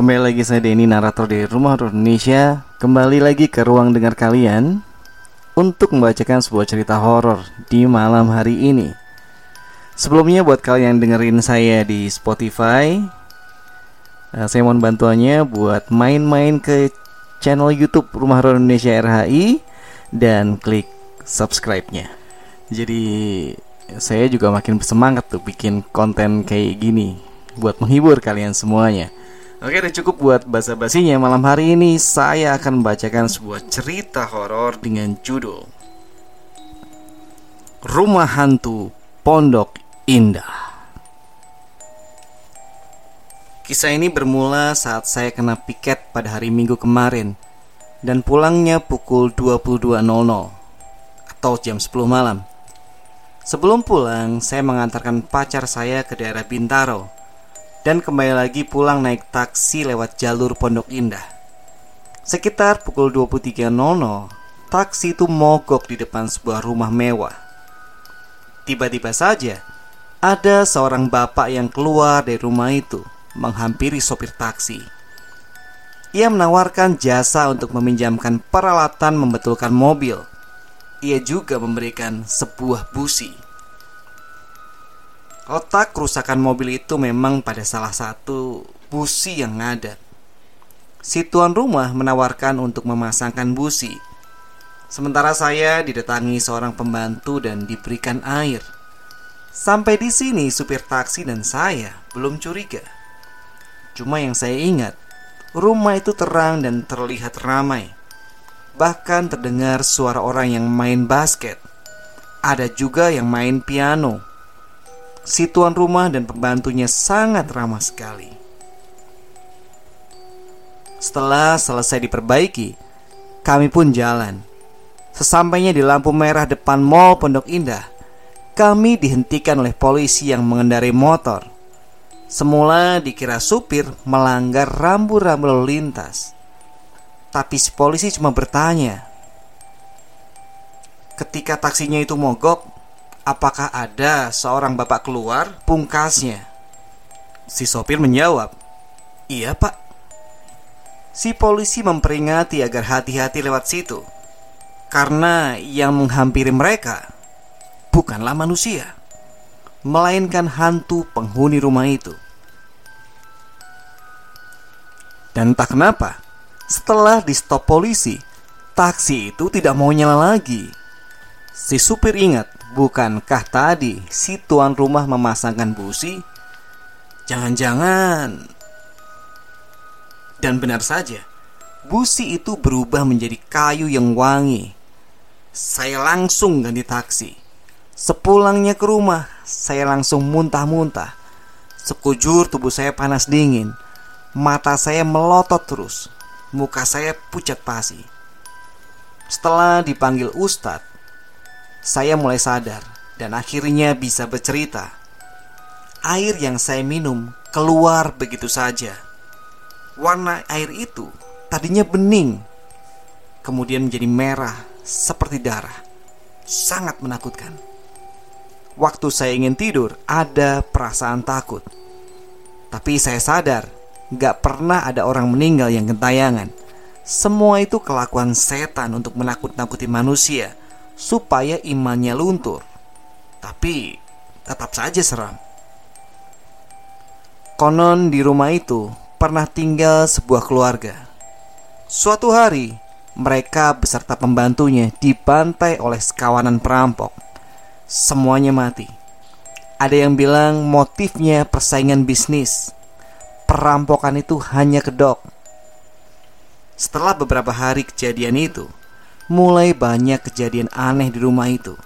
Kembali lagi saya Denny, narator di Rumah Horor Indonesia. Kembali lagi ke ruang dengar kalian Untuk membacakan sebuah cerita horor di malam hari ini. Sebelumnya buat kalian yang dengerin saya di Spotify eh, Saya mohon bantuannya buat main-main ke channel Youtube Rumah Horor Indonesia RHI Dan klik subscribe-nya. Jadi saya juga makin semangat tuh bikin konten kayak gini buat menghibur kalian semuanya. Oke, udah cukup buat basa-basinya. Malam hari ini saya akan membacakan sebuah cerita horor dengan judul Rumah Hantu Pondok Indah. Kisah ini bermula saat saya kena piket pada hari Minggu kemarin dan pulangnya pukul 22.00 atau jam 10 malam. Sebelum pulang, saya mengantarkan pacar saya ke daerah Bintaro dan kembali lagi pulang naik taksi lewat jalur Pondok Indah. Sekitar pukul 23.00, taksi itu mogok di depan sebuah rumah mewah. Tiba-tiba saja, ada seorang bapak yang keluar dari rumah itu menghampiri sopir taksi. Ia menawarkan jasa untuk meminjamkan peralatan membetulkan mobil ia juga memberikan sebuah busi. Otak kerusakan mobil itu memang pada salah satu busi yang ngadat. Si tuan rumah menawarkan untuk memasangkan busi. Sementara saya didatangi seorang pembantu dan diberikan air. Sampai di sini supir taksi dan saya belum curiga. Cuma yang saya ingat, rumah itu terang dan terlihat ramai. Bahkan terdengar suara orang yang main basket. Ada juga yang main piano. Si tuan rumah dan pembantunya sangat ramah sekali. Setelah selesai diperbaiki, kami pun jalan. Sesampainya di lampu merah depan Mall Pondok Indah, kami dihentikan oleh polisi yang mengendarai motor. Semula dikira supir melanggar rambu-rambu lalu lintas. Tapi si polisi cuma bertanya, ketika taksinya itu mogok, apakah ada seorang bapak keluar? Pungkasnya, si sopir menjawab, "Iya, Pak." Si polisi memperingati agar hati-hati lewat situ, karena yang menghampiri mereka bukanlah manusia, melainkan hantu penghuni rumah itu. Dan tak kenapa, setelah di stop polisi, taksi itu tidak mau nyala lagi. Si supir ingat, bukankah tadi si tuan rumah memasangkan busi? Jangan-jangan. Dan benar saja, busi itu berubah menjadi kayu yang wangi. Saya langsung ganti taksi. Sepulangnya ke rumah, saya langsung muntah-muntah. Sekujur tubuh saya panas dingin. Mata saya melotot terus. Muka saya pucat pasi. Setelah dipanggil Ustadz, saya mulai sadar dan akhirnya bisa bercerita. Air yang saya minum keluar begitu saja. Warna air itu tadinya bening, kemudian menjadi merah seperti darah. Sangat menakutkan. Waktu saya ingin tidur, ada perasaan takut. Tapi saya sadar, gak pernah ada orang meninggal yang gentayangan. Semua itu kelakuan setan untuk menakut-nakuti manusia supaya imannya luntur. Tapi tetap saja seram. Konon di rumah itu pernah tinggal sebuah keluarga. Suatu hari, mereka beserta pembantunya dibantai oleh sekawanan perampok. Semuanya mati. Ada yang bilang motifnya persaingan bisnis. Perampokan itu hanya kedok. Setelah beberapa hari kejadian itu, mulai banyak kejadian aneh di rumah itu.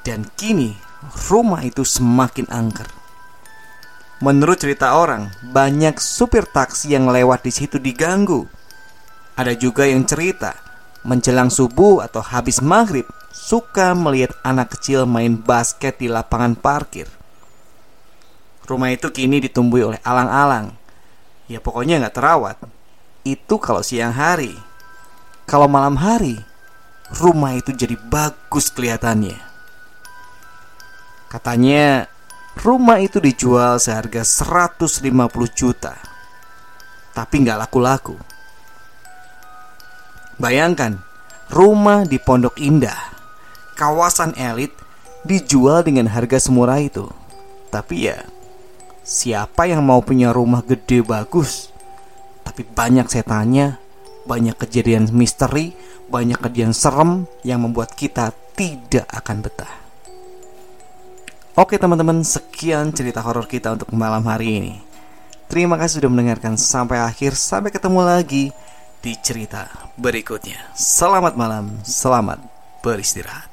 Dan kini rumah itu semakin angker. Menurut cerita orang, banyak supir taksi yang lewat di situ diganggu. Ada juga yang cerita, menjelang subuh atau habis maghrib, suka melihat anak kecil main basket di lapangan parkir. Rumah itu kini ditumbuhi oleh alang-alang. Ya pokoknya nggak terawat. Itu kalau siang hari. Kalau malam hari, rumah itu jadi bagus kelihatannya. Katanya Rumah itu dijual seharga 150 juta. Tapi nggak laku-laku. Bayangkan Rumah di Pondok Indah Kawasan elit Dijual dengan harga semurah itu. Tapi ya Siapa yang mau punya rumah gede bagus? Tapi banyak setannya Banyak kejadian misteri Banyak kejadian serem Yang membuat kita tidak akan betah Oke teman-teman, sekian cerita horor kita untuk malam hari ini. Terima kasih sudah mendengarkan sampai akhir. Sampai ketemu lagi di cerita berikutnya. Selamat malam, selamat beristirahat.